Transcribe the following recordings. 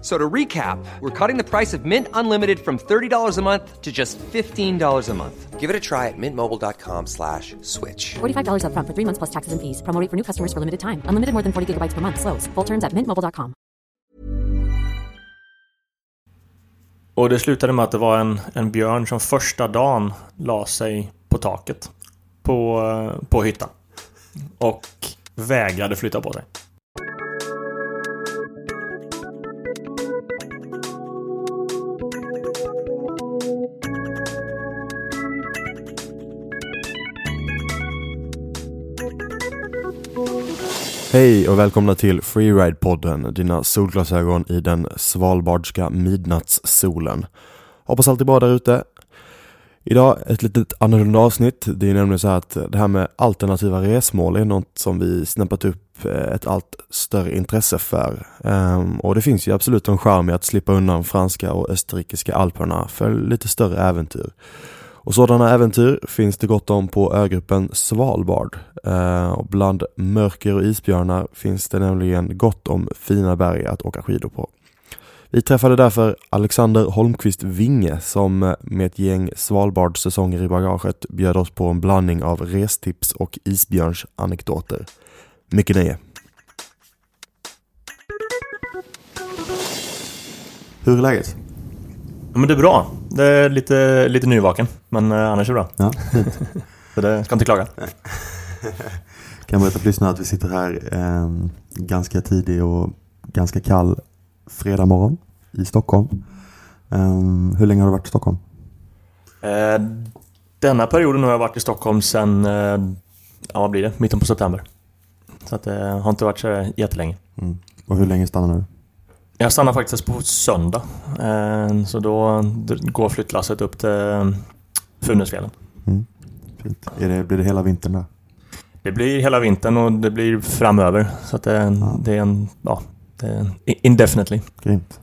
F- So to recap, we're cutting the price of Mint Unlimited from $30 a month to just $15 a month. Give it a try at mintmobile.com slash switch. $45 upfront for three months plus taxes and fees. Promo rate for new customers for limited time. Unlimited more than 40 gigabytes per month. Slows. Full terms at mintmobile.com. Och det slutade med att det var en, en björn som första dagen la sig på taket på, eh, på hyttan. Och vägrade flytta på sig. Hej och välkomna till Freeride-podden, dina solglasögon i den svalbardska midnattssolen. Hoppas allt är bra där ute. Idag ett litet annorlunda avsnitt. Det är nämligen så här att det här med alternativa resmål är något som vi snäppat upp eh, ett allt större intresse för. Ehm, och det finns ju absolut en charm i att slippa undan franska och österrikiska alperna för lite större äventyr. Och sådana äventyr finns det gott om på ögruppen Svalbard. Eh, och bland mörker och isbjörnar finns det nämligen gott om fina berg att åka skidor på. Vi träffade därför Alexander Holmqvist Winge som med ett gäng Svalbard-säsonger i bagaget bjöd oss på en blandning av restips och isbjörnsanekdoter. Mycket nöje! Hur är läget? Ja, men det är bra. Det är lite, lite nyvaken. Men eh, annars är det bra. Ja, fint. Så det ska inte klaga. Kan berätta för lyssnarna att vi sitter här eh, ganska tidig och ganska kall fredag morgon i Stockholm. Eh, hur länge har du varit i Stockholm? Eh, denna perioden har jag varit i Stockholm sedan, eh, ja vad blir det, mitten på september. Så att det har inte varit så jättelänge. Mm. Och hur länge stannar du? Jag stannar faktiskt på söndag. Eh, Så då går flyttlasset upp till eh, Funäsfjällen. Mm. Fint. Är det, blir det hela vintern där? Det blir hela vintern och det blir framöver. Så att det, Ja. det är en, ja, det är indefinitely. Grymt.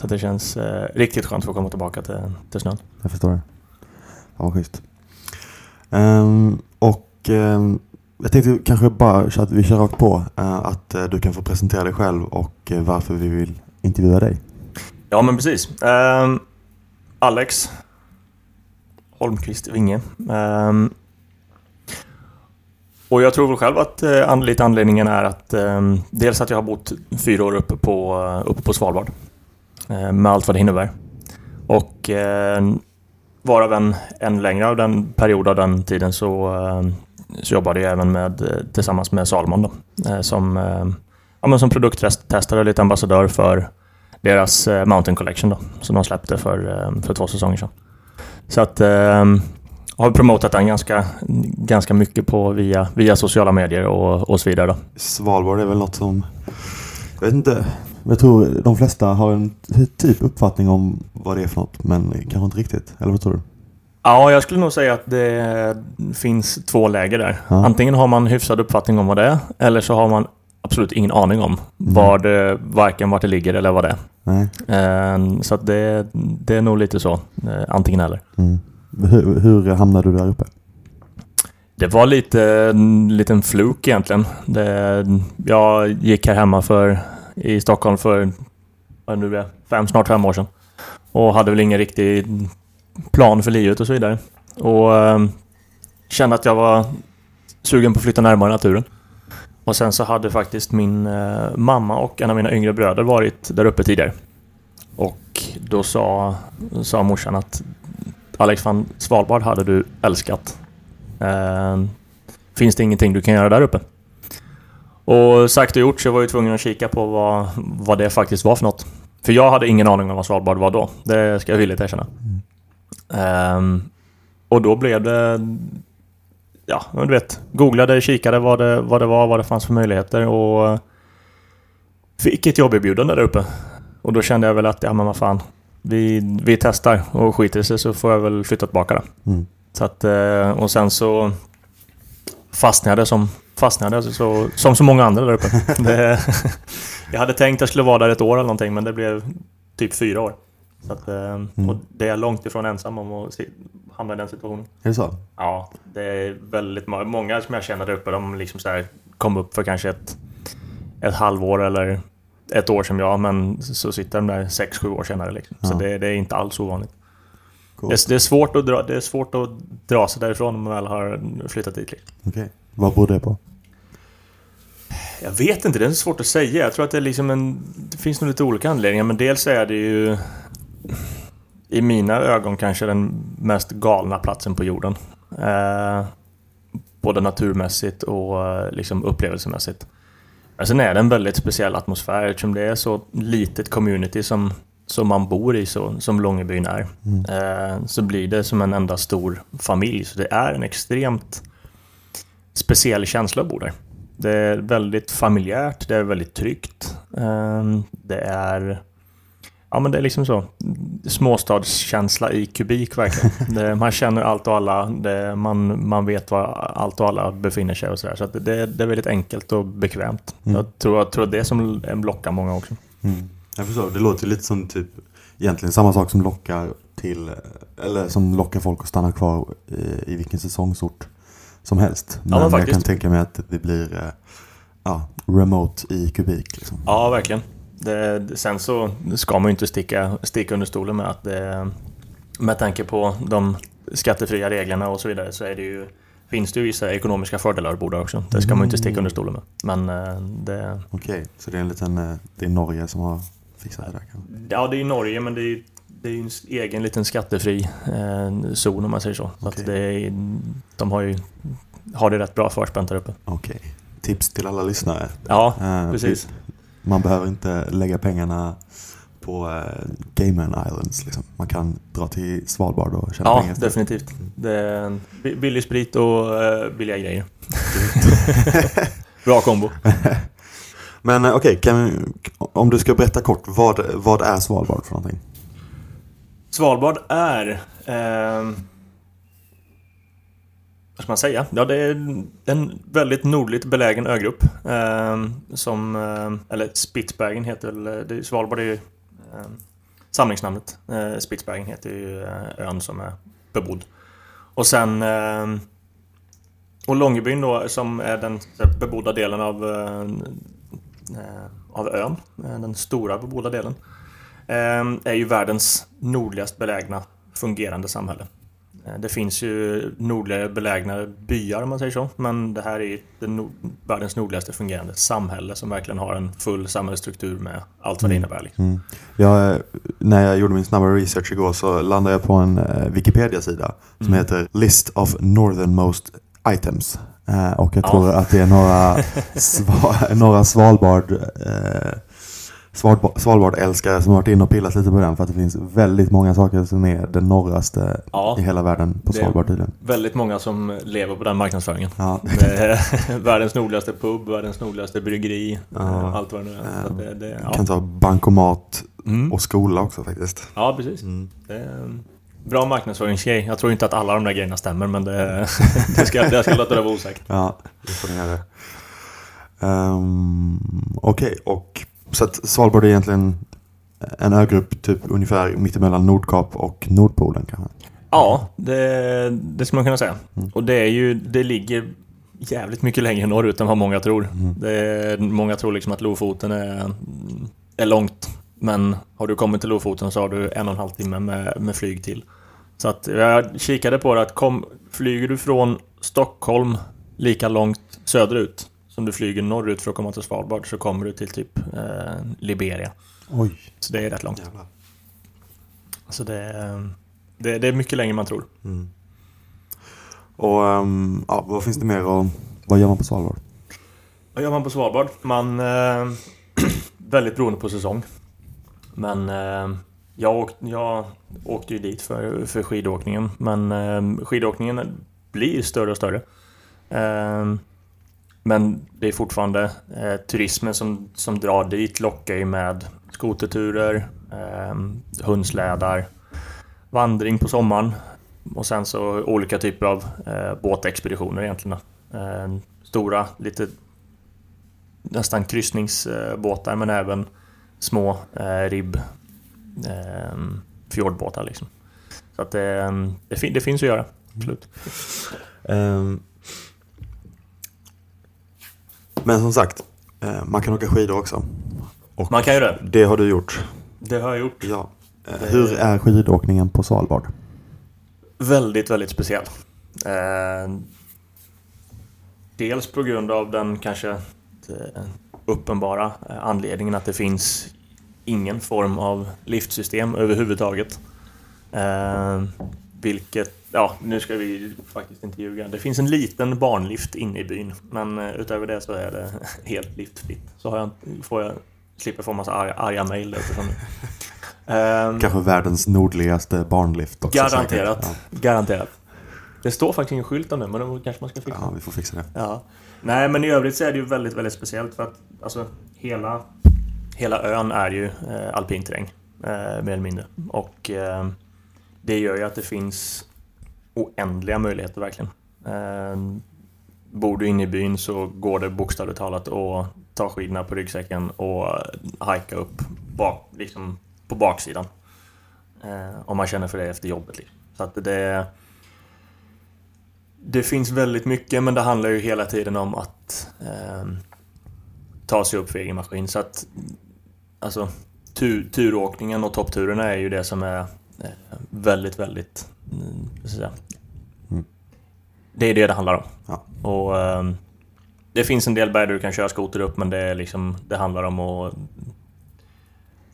Så det känns eh, riktigt skönt att få komma tillbaka till, till snön. Jag förstår det. Ja, vad schysst. Ehm, och ehm, jag tänkte kanske bara så att vi kör rakt på. Eh, att eh, du kan få presentera dig själv och eh, varför vi vill intervjua dig. Ja men precis. Ehm, Alex Holmqvist Winge. Ehm, och jag tror väl själv att eh, lite anledningen är att ehm, dels att jag har bott fyra år uppe på, uppe på Svalbard. Med allt vad det innebär. Och varav en, en längre av den period av den tiden så, så jobbade jag även med, eh, tillsammans med Salmon då, eh, som, eh, ja, men som produkttestare och lite ambassadör för deras Mountain Collection då, som de släppte för, för två säsonger sedan. Så att jag har promotat den ganska, ganska mycket på via, via sociala medier och, och så vidare. Då. Svalbard är väl något som, jag vet inte, jag tror de flesta har en typ uppfattning om vad det är för något, men kanske inte riktigt. Eller vad tror du? Ja, jag skulle nog säga att det finns två läger där. Ja. Antingen har man hyfsad uppfattning om vad det är, eller så har man absolut ingen aning om var det, varken vart det ligger eller vad det är. Nej. Eh, Så att det, det är nog lite så, eh, antingen eller. Mm. Hur, hur hamnade du där uppe? Det var lite en liten fluk egentligen. Det, jag gick här hemma för, i Stockholm för vad nu är, det, fem, snart fem år sedan. Och hade väl ingen riktig plan för livet och så vidare. Och eh, kände att jag var sugen på att flytta närmare naturen. Och sen så hade faktiskt min eh, mamma och en av mina yngre bröder varit där uppe tidigare. Och då sa, sa morsan att Alex van Svalbard hade du älskat. Eh, finns det ingenting du kan göra där uppe? Och sagt och gjort så var jag tvungen att kika på vad, vad det faktiskt var för något. För jag hade ingen aning om vad Svalbard var då. Det ska jag villigt erkänna. Mm. Um, och då blev det... Ja, du vet. Googlade, kikade vad det, vad det var, vad det fanns för möjligheter och... Fick ett jobberbjudande där uppe. Och då kände jag väl att, ja men vad fan. Vi, vi testar och skiter sig så får jag väl flytta tillbaka då. Mm. Så att, eh, och sen så fastnade som, fastnade så, som så många andra där uppe. Det, jag hade tänkt att jag skulle vara där ett år eller någonting men det blev typ fyra år. Så att, eh, och det är jag långt ifrån ensam om att hamna i den situationen. Är det så? Ja, det är väldigt många. Många som jag känner där uppe, de liksom så här kom upp för kanske ett, ett halvår eller ett år som jag, men så sitter de där sex, sju år senare. Liksom. Så Ja. det, det är inte alls ovanligt. Det, det, är svårt att dra, det är svårt att dra sig därifrån om man väl har flyttat dit. Liksom. Okej. Vad beror det på? Jag vet inte, det är svårt att säga. Jag tror att det är liksom en... Det finns nog lite olika anledningar, men dels är det ju... I mina ögon kanske den mest galna platsen på jorden. Eh, både naturmässigt och eh, liksom upplevelsemässigt. Men sen är det en väldigt speciell atmosfär eftersom det är så litet community som, som man bor i, så, som Långebyn är. Eh, så blir det som en enda stor familj. Så det är en extremt speciell känsla att bo där. Det är väldigt familjärt, det är väldigt tryggt. Ehm, Det är... Ja men det är liksom så. Småstadskänsla i kubik verkligen. Det, man känner allt och alla. Det, man, man vet var allt och alla befinner sig och sådär. Så att det, det är väldigt enkelt och bekvämt. Jag tror, jag tror att det är som lockar många också. Mm. Jag förstår, det låter lite som typ egentligen samma sak som lockar till, eller som lockar folk att stanna kvar i, i vilken säsongsort som helst. Men, men jag kan tänka mig att det blir eh, ja, remote i kubik. Liksom. Ja, verkligen. Det, sen så ska man ju inte sticka, sticka under stolen med att det, med tanke på de skattefria reglerna och så vidare så är det ju, finns det ju vissa ekonomiska fördelar att bo där också. Det ska man ju inte sticka under stolen med. Men eh, det, Okej, så det är en liten, eh, det är Norge som har fixat det där ja, det är ju Norge men det är det är en egen liten skattefri eh, zon om man säger så. så att det är, de har ju har det rätt bra förspänt där uppe. Okej. Tips till alla lyssnare. Ja, Eh, precis. Man behöver inte lägga pengarna på eh, Cayman Islands. Liksom. Man kan dra till Svalbard och tjäna Ja, pengar. istället. definitivt. Det är en billig sprit och eh, billiga grejer. Bra kombo. Men eh, okej, kan- om du ska berätta kort. Vad, vad är Svalbard för någonting? Svalbard är... ehm, vad ska man säga? Ja, det är en väldigt nordligt belägen ögrupp. Eh, som... eh, eller Spitsbergen heter väl... Eh, det, Svalbard är ju eh, samlingsnamnet. Eh, Spitsbergen heter ju eh, ön som är bebodd. Och sen... Ehm, och Långebyn då, som är den bebodda delen av, eh, eh av ön. Eh, den stora bebodda delen. Ehm, är ju världens nordligast belägna fungerande samhälle. Eh, Det finns ju nordligare belägna byar om man säger så, men det här är den nord- världens nordligaste fungerande samhälle som verkligen har en full samhällsstruktur med allt vad det innebär. Liksom. Mm. Jag, när jag gjorde min snabba research igår så landade jag på en eh, Wikipedia-sida som Mm. heter List of Northernmost Items. Eh, och jag Ja. tror att det är några, sva, några Svalbard, eh, Svalbard, Svalbard-älskare som har varit inne och pillat lite på den för att det finns väldigt många saker som är det norraste Ja. i hela världen på Svalbard tydligen. Väldigt många som lever på den marknadsföringen. Ja. Världens nordligaste pub, världens nordligaste bryggeri, Ja. eh, allt vad det nu är. Att det, det, ja. Kan ta bankomat Mm. och skola också faktiskt. ja, precis. Det är en bra marknadsföringsgrej. Jag tror inte att alla de där grejerna stämmer, men det, det ska, det ska låta det vara osagt. Ja, det får ni göra. Um, Okej, och så att Svalbard är egentligen en ögrupp typ ungefär mittemellan Nordkap och Nordpolen kanske? Ja, det, det ska man kunna säga. Och det är ju, det ligger jävligt mycket längre norrut än vad många tror. Det är, många tror liksom att Lofoten är, är långt. Men har du kommit till Lofoten så har du en och en halv timme med, med flyg till. Så att jag kikade på det att kom, flyger du från Stockholm lika långt söderut som du flyger norrut för att komma till Svalbard så kommer du till typ eh, Liberia. Oj. Så det är rätt långt. Jävlar. Så det, är- det, det är mycket längre än man tror. Och ehm, ja, vad finns det mer och vad gör man på Svalbard? Vad gör man på Svalbard? Man... Eh, väldigt beroende på säsong. Men eh, jag, åk, jag åkte ju dit för, för skidåkningen. Men eh, skidåkningen blir större och större. Eh, men det är fortfarande eh, turismen som, som drar dit lockar ju med skoterturer, eh, hundslädar, vandring på sommaren och sen så olika typer av eh, båtexpeditioner egentligen. Eh, stora, lite nästan kryssningsbåtar men även små eh, ribb eh, fjordbåtar liksom. Så att det, det, fin- det finns att göra, absolut. Ehm, men som sagt, eh, man kan åka skidor också. Och Man kan ju det. det har du gjort. Det har jag gjort. Ja. Eh, hur är skidåkningen på Svalbard? Väldigt, väldigt speciell. Eh, dels på grund av den kanske uppenbara anledningen att det finns ingen form av liftsystem överhuvudtaget. Vilket, ja nu ska vi faktiskt inte ljuga. Det finns en liten barnlift inne i byn. Men eh, utöver det så är det helt liftfritt. Så har jag, får jag, slipper få massa arga, arga mejl därifrån. Eh, Kanske världens nordligaste barnlift också. Garanterat. säkert. Garanterat. Det står faktiskt ingen skylt om det, men det kanske man ska Ja. fixa. ja, vi får fixa det. Ja. Nej, men i övrigt så är det ju väldigt, väldigt speciellt för att alltså, hela, hela ön är ju eh, alpinterräng, eh, mer eller mindre. Och eh, det gör ju att det finns oändliga möjligheter verkligen. Eh, bor du inne i byn så går det bokstavligt talat att ta skidorna på ryggsäcken och hajka upp bak, liksom på baksidan. Eh, om man känner för det efter jobbet. Liksom. Så att det, det finns väldigt mycket men det handlar ju hela tiden om att eh, ta sig upp för egen maskin. Så att alltså, tur, turåkningen och toppturerna är ju det som är väldigt, väldigt... Mm, säga? Det är det det handlar om. Ja. Och eh, Det finns en del berg där du kan köra skoter upp men det, är liksom, det handlar om att...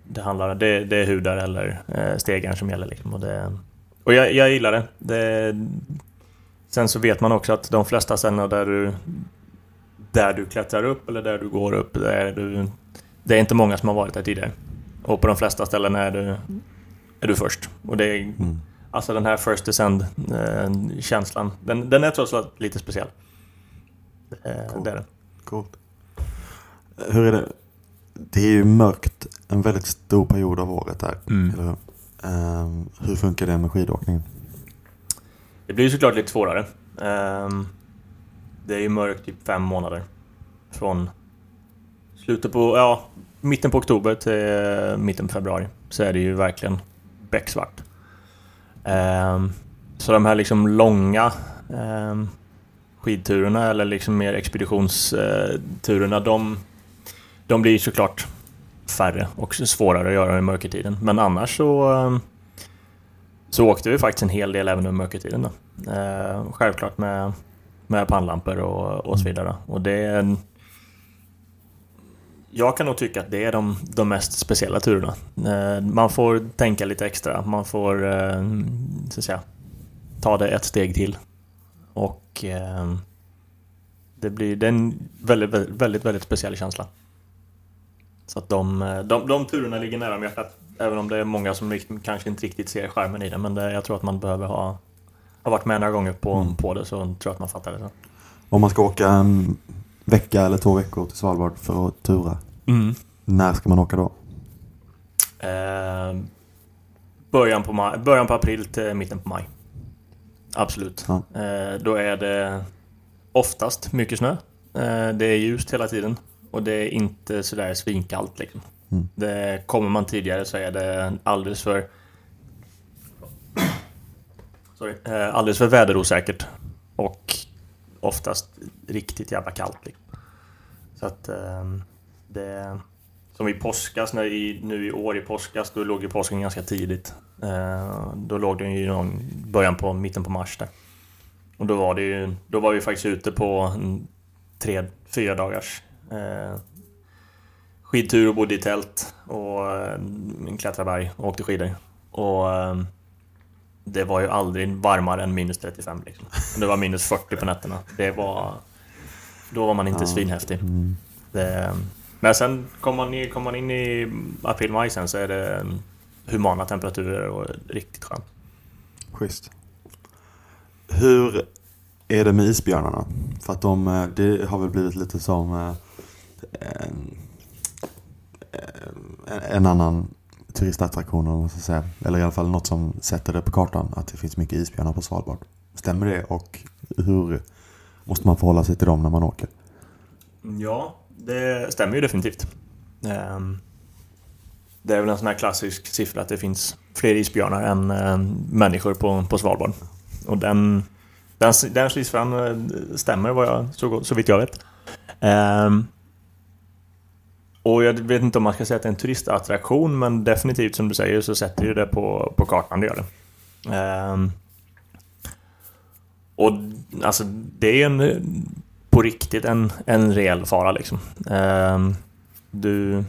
Det, handlar, det, det är hudar eller eh, stegar som gäller. Liksom, och det, och jag, jag gillar det. det. Sen så vet man också att de flesta ställena där du där du klättrar upp eller där du går upp, där är du, det är inte många som har varit där tidigare. Och på de flesta ställen är du, är du först. Och det är, Alltså den här first descend-känslan, den, den är trots allt lite speciell. Eh, det är den. Coolt. Hur är det? Det är ju mörkt en väldigt stor period av året där. Mm. Eller hur? Ehm, hur funkar det med skidåkningen? Det blir ju såklart lite svårare. Ehm, det är ju mörkt typ fem månader. Från slutet på, ja, mitten på oktober till mitten på februari. Så är det ju verkligen becksvart. Ehm, så de här liksom långa ehm, skidturerna eller liksom mer expeditionsturerna, de, de blir såklart färre och svårare att göra i mörkertiden. Men annars så ehm, så åkte vi faktiskt en hel del även under mörkertiden. Då. Självklart med, med pannlampor och, och så vidare. Och det är jag kan nog tycka att det är de, de mest speciella turerna. Eh, man får tänka lite extra. Man får eh, så att säga, ta det ett steg till. Och eh, det blir det är en väldigt, väldigt, väldigt, speciell känsla. Så att de, de, de turerna ligger nära om hjärtat. Även om det är många som liksom kanske inte riktigt ser skärmen i det. Men det, jag tror att man behöver ha, ha varit med några gånger på, på det så tror jag att man fattar det. Så. Om man ska åka en vecka eller två veckor till Svalbard för att tura. När ska man åka då? Eh, början, på maj, början på april till mitten på maj. Absolut. Ja. Eh, då är det oftast mycket snö. Eh, det är ljust hela tiden. Och det är inte sådär svinkallt liksom. Mm. Det, kommer man tidigare så är det alldeles för... Sorry. Eh, alldeles för väderosäkert. Oftast riktigt jävla kallt. Liksom. Så att ehm, det... Som i påskas, när i, nu i år i påskas, då låg ju påsken ganska tidigt. Eh, då låg den ju någon början på mitten på mars där. Och då var det ju, då var vi faktiskt ute på en tre, fyra dagars eh, skidtur och bodde i tält och eh, klättrade berg och åkte skidor. Och eh, det var ju aldrig varmare än minus 35 liksom. Det var minus 40 på nätterna. Det var... Då var man inte Ja. svinhäftig. Mm. Det, men sen kommer man, in- kommer man in i april-maj sen så är det humana temperaturer och riktigt skönt. Schysst. Hur är det med isbjörnarna? För att de, eh, det har väl blivit lite som eh, en, en annan turistattraktion om man ska säga. Eller i alla fall något som sätter det på kartan. Att det finns mycket isbjörnar på Svalbard. Stämmer det? Och hur måste man förhålla sig till dem när man åker? Ja, det stämmer ju definitivt. Ehm, det är väl en sån här klassisk siffra att det finns fler isbjörnar än eh, människor på, på Svalbard. Och den, den, den siffran eh, stämmer vad jag, så, så vitt jag vet. Ehm, och jag vet inte om man ska säga att det är en turistattraktion, men definitivt som du säger så sätter ju det på, på kartan, det gör det. Um, och alltså det är en, på riktigt en, en reell fara liksom. Um, du,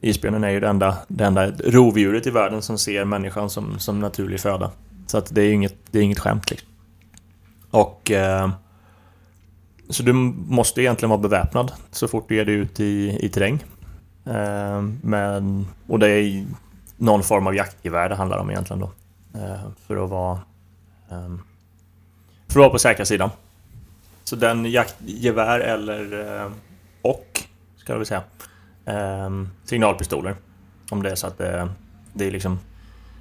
isbjörnen är ju det enda, det enda rovdjuret i världen som ser människan som, som naturlig föda. Så att det är inget, det är inget skämt liksom. Och... Uh, så du måste egentligen vara beväpnad så fort du ger dig ut i, i terräng. Eh, men, och det är någon form av jaktgevär det handlar om egentligen då. Eh, för att vara... Ehm, för att vara på säkra sidan. Så den jaktgevär eller... eh, och, ska jag väl säga. Ehm, signalpistoler. Om det är så att det, det är liksom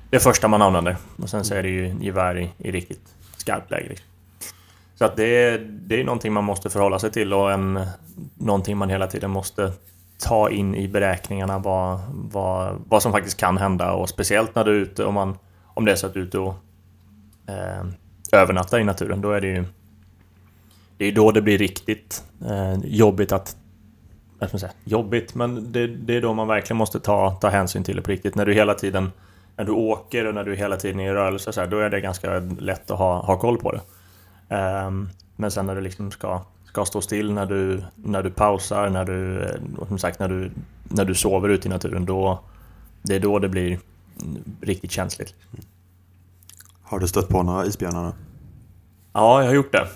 det första man använder. Och sen så är det ju gevär i, i riktigt skarpt läge. Liksom. Så att det är, det är någonting man måste förhålla sig till och en, någonting man hela tiden måste ta in i beräkningarna vad, vad, vad som faktiskt kan hända och speciellt när du är ute om, man, om det är så att du är ute och eh, övernattar i naturen. Då är det ju det är då det blir riktigt eh, jobbigt att vad ska man säga, jobbigt, men det, det är då man verkligen måste ta, ta hänsyn till det på riktigt. När du hela tiden när du åker och när du hela tiden är i rörelse så här, då är det ganska lätt att ha, ha koll på det. Ehm, men sen när du liksom ska, ska stå still, när du, när du pausar, när du, eh, som sagt, när du, när du sover ute i naturen, då, det är då det blir riktigt känsligt. Har du stött på några isbjörnar? då? Ja, jag har gjort det.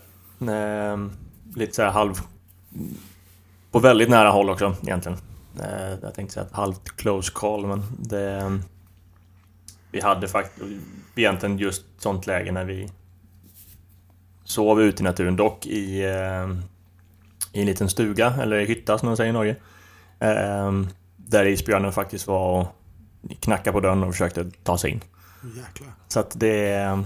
Ehm, lite så här halv... På väldigt nära håll också egentligen. Eh, jag tänkte säga ett halvt close call, men det... Vi hade faktiskt egentligen just sånt läge när vi sov ute i naturen, dock i, eh, i en liten stuga, eller hytta som de säger i Norge. Eh, där isbjörnen faktiskt var och knackade på dörren och försökte ta sig in. Jäklar. Så att det,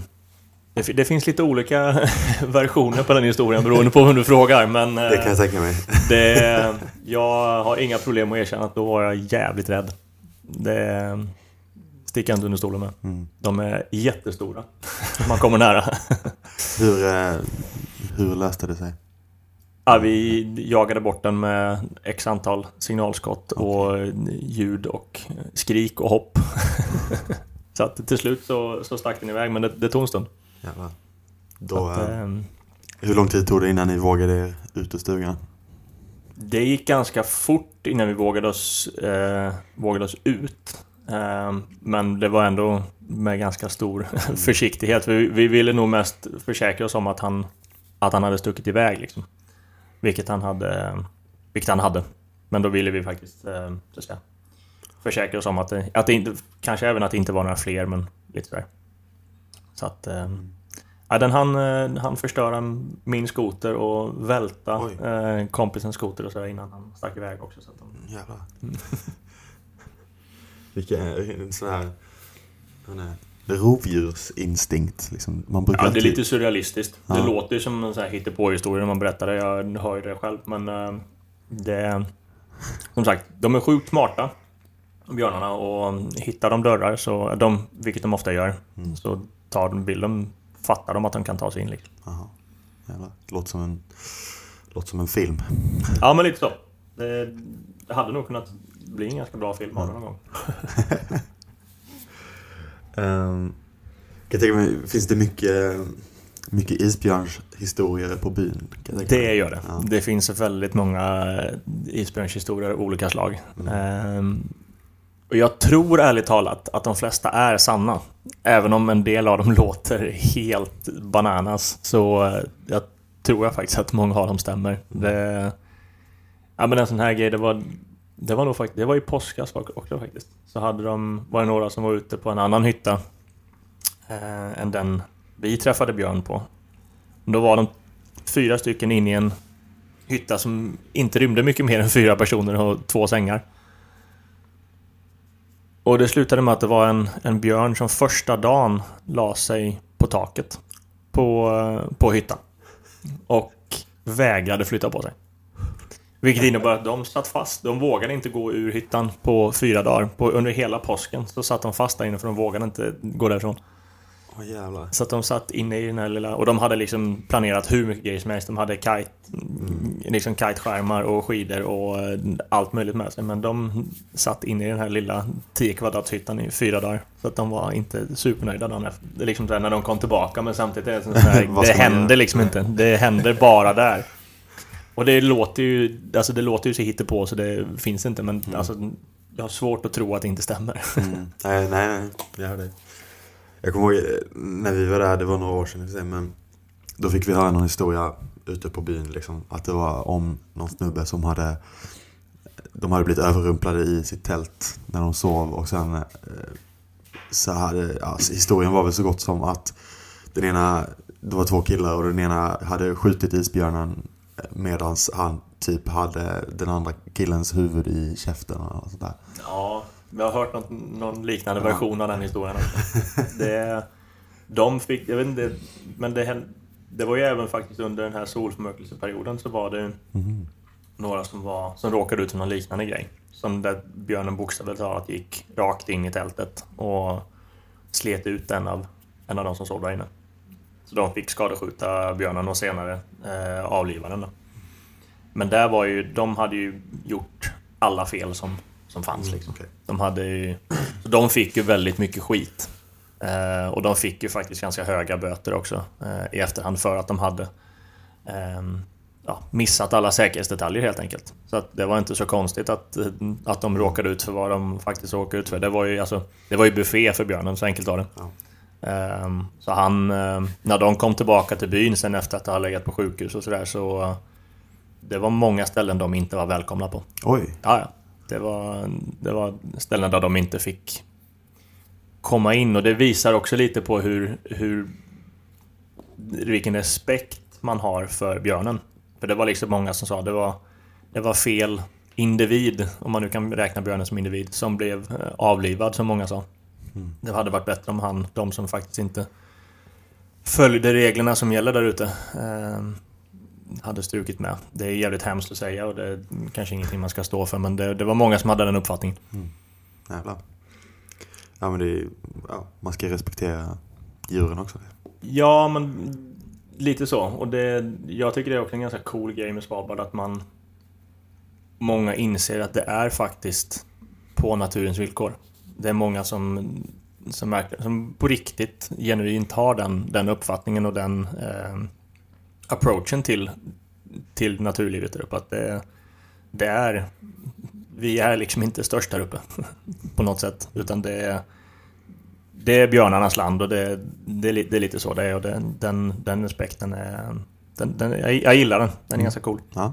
det, det finns lite olika versioner på den historien beroende på vem du frågar. Men Det kan jag tänka mig. det, jag har inga problem att erkänna att då var jag jävligt rädd. Det sticker jag inte under stolen med. Mm. De är jättestora. Man kommer nära. Hur, eh, hur löste det sig? Ja, vi jagade bort den med x antal signalskott och ljud och skrik och hopp. Så att till slut så, så stack den iväg, men det, det tog en stund. Jävlar. Då, att, eh, ehm, hur lång tid tog det innan ni vågade er ut ur stugan? Det gick ganska fort innan vi vågade oss, eh, vågade oss ut. Eh, men det var ändå med ganska stor försiktighet. Vi, vi ville nog mest försäkra oss om att han, att han hade stuckit iväg. Liksom. Vilket, han hade, vilket han hade. Men då ville vi faktiskt eh, så säga, försäkra oss om att det, att det inte... Kanske även att det inte var några fler, men lite sådär. Så att... Eh, Ja, den han, eh, han förstöra min skoter och välta Oj. eh, kompisens skoter och så innan han stack iväg också. Så att de, Jävlar. Vilken en sån här... Här rovdjursinstinkt. Liksom. Man brukar ja, det är lite surrealistiskt. Ja. Det låter som en sån här hittepåhistoria när man berättar det. Jag hör ju det själv. Men eh, det... Som sagt, de är sjukt smarta. Björnarna och hittar de dörrar, så, de, vilket de ofta gör, Mm. så tar de bilden, fattar de att de kan ta sig in. Liksom. Jävlar. Det låter som en, låter som en film. Ja, men lite så. Det hade nog kunnat bli en ganska bra film av det någon gång. Um, kan jag tänka mig, finns det mycket Mycket isbjörnshistorier på byn. Det gör det. Ja. Det finns väldigt många isbjörnshistorier av olika slag. Ehm, och jag tror ärligt talat att de flesta är sanna. Även om en del av dem låter helt bananas. Så eh, jag tror jag faktiskt att många av dem stämmer. Det, ja men en sån här grej, det var, det var nog faktiskt, det var i påskas också faktiskt. Så hade de, var det några som var ute på en annan hytta eh, än den vi träffade Björn på. Då var de fyra stycken in i en hytta som inte rymde mycket mer än fyra personer och två sängar. Och det slutade med att det var en, en björn som första dagen la sig på taket på, eh, på hyttan. Och vägrade flytta på sig. Vilket innebar att de satt fast. De vågade inte gå ur hyttan på fyra dagar. På, under hela påsken så satt de fast där inne för de vågade inte gå därifrån. Jävlar. Så att de satt inne i den här lilla... Och de hade liksom planerat hur mycket grejer som helst. De hade kite, liksom kiteskärmar och skidor och eh, allt möjligt med sig. Men de satt inne i den här lilla 10 kvadratshyttan i fyra dagar. Så att de var inte supernöjda dagen efter. Det är liksom när de kom tillbaka men samtidigt är det så här, Det händer liksom inte. Det händer bara där. Och det låter ju... Alltså det låter ju så hittepå så det finns inte men alltså... Jag har svårt att tro att det inte stämmer. Mm. Nej, nej, nej. Jag hör dig. Jag kommer ihåg eh, när vi var där, det var några år sedan men då fick vi höra någon historia ute på byn liksom. Att det var om någon snubbe som hade de hade blivit överrumplade i sitt tält när de sov och sen eh, så hade, ja, historien var väl så gott som att den ena, det var två killar och den ena hade skjutit isbjörnen medan han typ hade den andra killens huvud i käften och sånt där. Ja, vi har hört något, någon liknande Ja. version av den historien också. Det, de fick, jag vet inte, men det, det var ju även faktiskt under den här solförmörkelseperioden så var det några som, var, som råkade ut för någon liknande grej. Som där björnen bokstavligt talat gick rakt in i tältet och slet ut en av, en av de som sov där inne. Så de fick skadeskjuta björnen och senare eh, avliva den. Då. Men där var ju, de hade ju gjort alla fel som, som fanns. Liksom. okej. De, hade ju, de fick ju väldigt mycket skit. Eh, och de fick ju faktiskt ganska höga böter också eh, i efterhand för att de hade ehm, ja, missat alla säkerhetsdetaljer helt enkelt. Så det var inte så konstigt att, eh, att de råkade ut för vad de faktiskt råkade ut för. Det var ju, alltså, det var ju buffé för björnen, så enkelt var det. Ja. Ehm, så han, ehm, när de kom tillbaka till byn sen efter att ha legat på sjukhus och sådär så det var många ställen de inte var välkomna på. Oj, Ja, ja. Det var, det var ställen där de inte fick komma in och det visar också lite på hur, hur vilken respekt man har för björnen. För det var liksom många som sa det var, det var fel individ, om man nu kan räkna björnen som individ, som blev eh, avlivad som många sa. Det hade varit bättre om han, de som faktiskt inte följde reglerna som gäller där ute, eh, hade strukit med. Det är jävligt hemskt att säga och det är kanske ingenting man ska stå för men det, det var många som hade den uppfattningen. jävlar. Ja men det är, ja, man ska respektera djuren också. Ja, men lite så. Och det, jag tycker det är också en ganska cool grej med Svalbard att man Många inser att det är faktiskt på naturens villkor. Det är många som som, verkligen- som på riktigt genuint har den, den uppfattningen och den eh, approachen till, till naturlivet där uppe. Att det, det är, vi är liksom inte störst där uppe på något sätt. Utan det är, det är björnarnas land och det, det, det är lite så det är. Och det, den, den respekten är... Den, den, jag, jag gillar den. Den är ganska cool. Ja.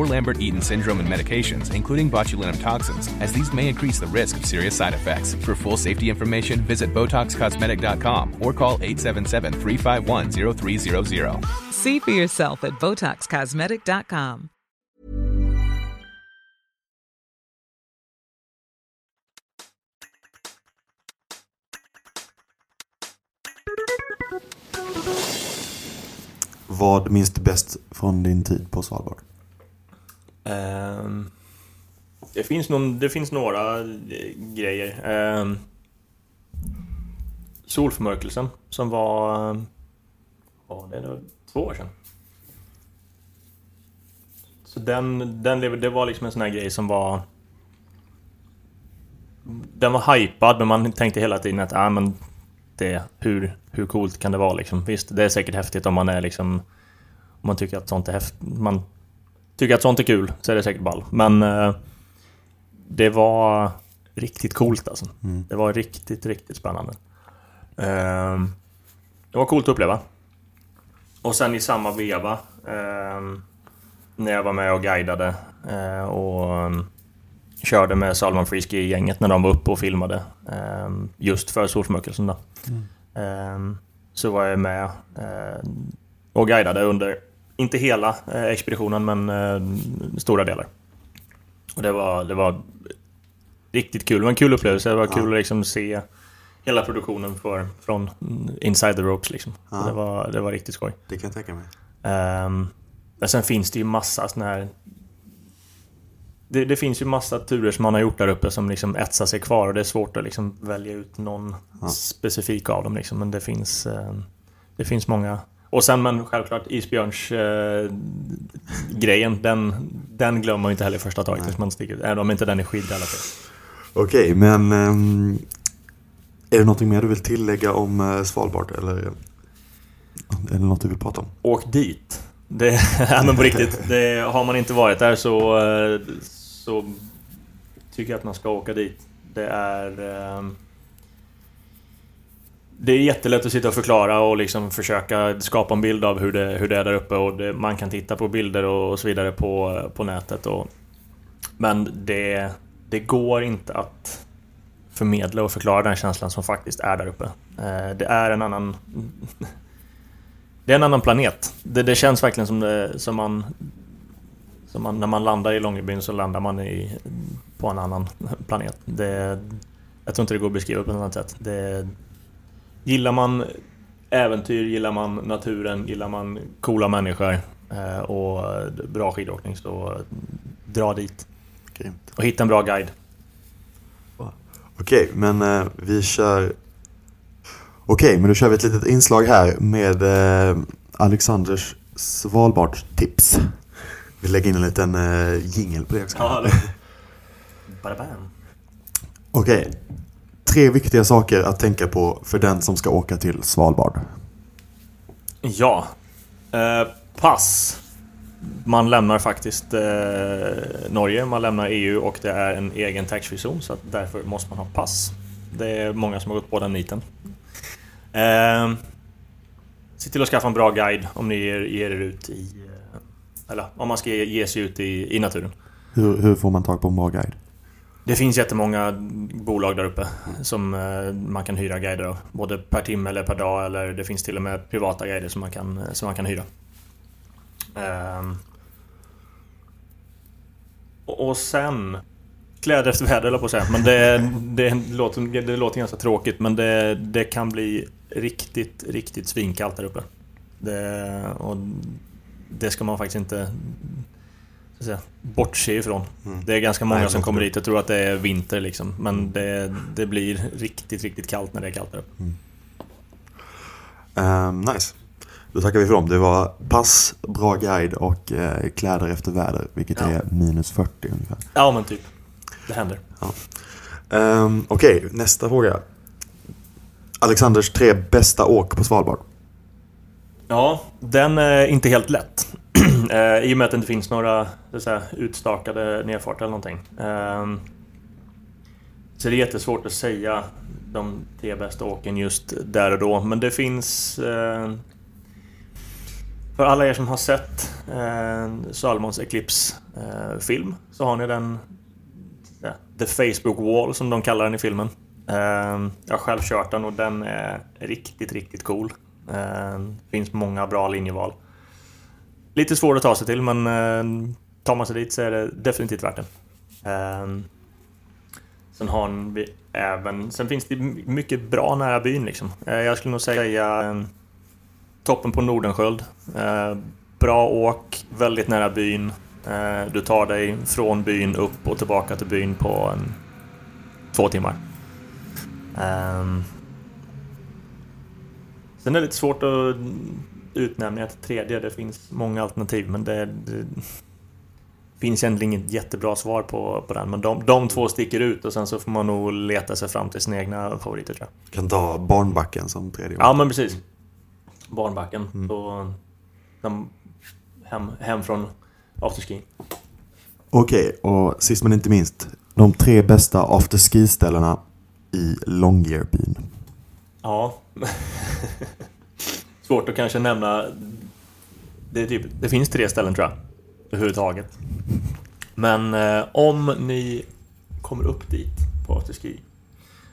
Lambert Eaton syndrome and medications, including botulinum toxins, as these may increase the risk of serious side effects. For full safety information, visit BotoxCosmetic.com or call 877 351 0300. See for yourself at BotoxCosmetic.com. Vad minns du bäst från din tid på Svalbard? Um, det, finns någon, det finns några eh, grejer. Um, solförmörkelsen som var... Eh, ja, det är två år sedan. Så den, den, det var liksom en sån här grej som var... Den var hypad men man tänkte hela tiden att ah, men det, hur, hur coolt kan det vara liksom? Visst, det är säkert häftigt om man är liksom... Om man tycker att sånt är häftigt. Man tycker att sånt är kul så är det säkert ball. Men eh, det var riktigt coolt alltså. Mm. Det var riktigt, riktigt spännande. Eh, det var coolt att uppleva. Och sen i samma veva eh, när jag var med och guidade eh, och um, körde med Salman Frisky-gänget när de var uppe och filmade eh, just för solförmörkelsen. Då. Eh, så var jag med eh, och guidade under, inte hela eh, expeditionen, men eh, stora delar. Och det var, det var riktigt kul. Det var en kul upplevelse. Det var kul att liksom se hela produktionen för, från Inside the Ropes. Liksom. Ja. Det, var, det var riktigt skoj. Det kan jag tänka mig. Um, men sen finns det ju massa såna här... Det, det finns ju massa turer som man har gjort där uppe som liksom etsar sig kvar och det är svårt att liksom välja ut någon Ja. specifik av dem. Liksom. Men det finns, ehm, det finns många. Och sen men självklart isbjörns eh, grejen, den, den glömmer man inte heller i första taget. Tills man sticker, även om inte den är skidd i alla fall. Okej, men ehm, är det någonting mer du vill tillägga om eh, Svalbard? Eller är det något du vill prata om? Åk dit! Det, ja, men på riktigt, det, har man inte varit där så, eh, så tycker jag att man ska åka dit. Det är... ehm, det är jättelätt att sitta och förklara och liksom försöka skapa en bild av hur det, hur det är där uppe och det, man kan titta på bilder och så vidare på, på nätet. Och, men det, det går inte att förmedla och förklara den känslan som faktiskt är där uppe. Eh, det är en annan... Det är en annan planet. Det, det känns verkligen som, det, som man... Som man, när man landar i Långebyn så landar man i, på en annan planet. Det, jag tror inte det går att beskriva på något annat sätt. Det, gillar man äventyr, gillar man naturen, gillar man coola människor eh, och bra skidåkning så dra dit. Grymt. Och hitta en bra guide. Okej, men eh, vi kör... Okej, men då kör vi ett litet inslag här med eh, Alexanders Svalbardstips. Vi lägger in en liten eh, jingel på det också. Ja. Okej. Tre viktiga saker att tänka på för den som ska åka till Svalbard. Ja. Eh, pass. Man lämnar faktiskt eh, Norge, man lämnar EU och det är en egen taxfree-zon så därför måste man ha pass. Det är många som har gått på den niten. Eh, se till att skaffa en bra guide om ni ger, ger er ut i... eh, Eller om man ska ge, ge sig ut i, i naturen. Hur, hur får man tag på en bra guide? Det finns jättemånga bolag där uppe som eh, man kan hyra guider av. Både per timme eller per dag eller det finns till och med privata guider som man kan, som man kan hyra. Ehm. Och sen kläder efter väder på att säga. Men det, det, låter, det låter ganska tråkigt men det, det kan bli riktigt, riktigt svinkallt där uppe. Det, och det ska man faktiskt inte bortse ifrån. Mm. Det är ganska många Nej, som kommer dit och tror att det är vinter liksom. Men mm. det, det blir riktigt, riktigt kallt när det är kallt där. Mm. Um, nice. Då tackar vi för dem. Det var pass, bra guide och eh, kläder efter väder. Vilket ja. är minus 40 ungefär. Ja men typ. Det händer. Ja. Um, Okej, okay, nästa fråga. Alexanders tre bästa åk på Svalbard. Ja, den är inte helt lätt. Eh, I och med att det inte finns några så att säga, utstakade nedfarter eller någonting. Eh, så det är jättesvårt att säga de tre bästa åken just där och då. Men det finns... Eh, för alla er som har sett ehm, eh, Salomons Eclipse-film eh, så har ni den ja, The Facebook Wall som de kallar den i filmen. Eh, jag har själv kört den och den är riktigt, riktigt cool. Eh, finns många bra linjeval. Lite svår att ta sig till men eh, tar man sig dit så är det definitivt värt det. Eh, sen har vi även... Sen finns det mycket bra nära byn liksom. Eh, jag skulle nog säga eh, toppen på Nordenskjöld. Eh, bra åk, väldigt nära byn. Eh, du tar dig från byn upp och tillbaka till byn på en, två timmar. Ehm, sen är det lite svårt att utnämna ett tredje. Det finns många alternativ men det, det finns egentligen inget jättebra svar på, på den. Men de, de två sticker ut och sen så får man nog leta sig fram till sina egna favoriter tror jag. Kan ta Barnbacken som tredje. Ja men precis. Barnbacken. Mm. Så, hem, hem från afterski. Okej, okay, och sist men inte minst. De tre bästa afterski-ställena i Longyearbyen. Ja. Svårt att kanske nämna. Det, typ, det finns tre ställen tror jag. Överhuvudtaget. Men eh, om ni kommer upp dit på afterski.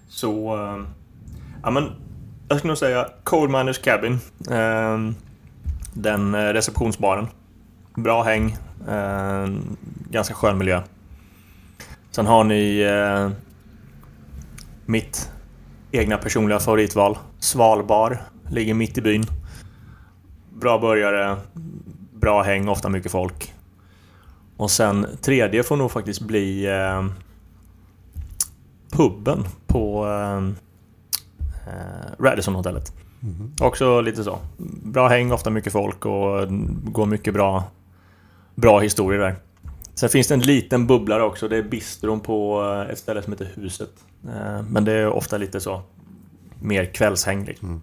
Så... Eh, ja men. Jag skulle nog säga Coal Miners Cabin. Eh, den eh, receptionsbaren. Bra häng. Eh, ganska skön miljö. Sen har ni eh, mitt egna personliga favoritval. Svalbar. Ligger mitt i byn. Bra börjare. Bra häng, ofta mycket folk. Och sen tredje får nog faktiskt bli eh, puben på eh, eh Radisson-hotellet. Mm. Också lite så. Bra häng, ofta mycket folk och går mycket bra, bra historier där. Sen finns det en liten bubblare också. Det är bistron på eh, ett ställe som heter Huset. Eh, men det är ofta lite så mer kvällshäng. Mm.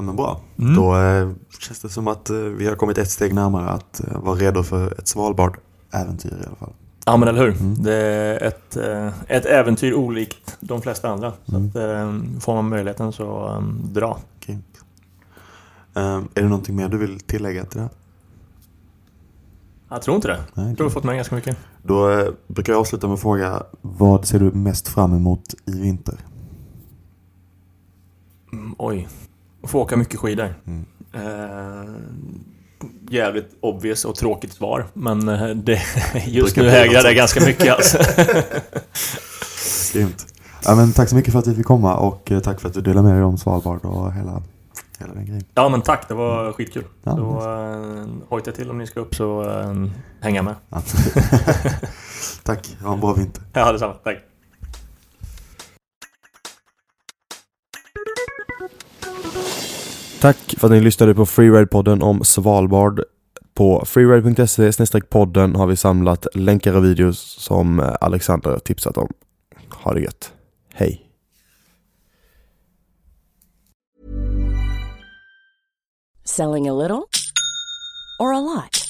Ja men bra. Mm. Då eh, känns det som att eh, vi har kommit ett steg närmare att eh, vara redo för ett Svalbard-äventyr i alla fall. Ja men eller hur. Mm. Det är ett, ett äventyr olikt de flesta andra. Så mm. att, får man möjligheten så dra. Okay. Är det någonting mer du vill tillägga till det här? Jag tror inte det. Nej, jag tror vi fått med ganska mycket. Då brukar jag avsluta med att fråga vad ser du mest fram emot i vinter? Mm, oj. Få åka mycket skidor. Mm. Eh, jävligt obvious och tråkigt svar. Men eh, det, just nu hägrar det ganska mycket alltså. Grymt. Ja, men tack så mycket för att vi fick komma och eh, tack för att du delade med dig om Svalbard och hela, hela den grejen. Ja men tack, det var skitkul. Ja, så äh, hojta till om ni ska upp så äh, hänga med. Ja. tack, ha en bra vinter. Ja detsamma, tack. Tack för att ni lyssnade på Freeride-podden om Svalbard. På freeride.se podden har vi samlat länkar och videos som Alexander tipsat om. Ha det gött. Hej! Selling a little or a lot?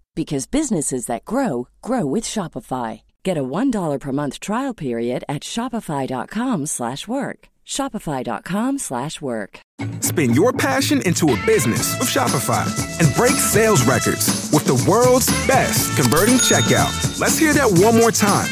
because businesses that grow grow with Shopify. Get a $1 per month trial period at shopify.com slash work. Shopify.com slash work. Spin your passion into a business with Shopify and break sales records with the world's best converting checkout. Let's hear that one more time.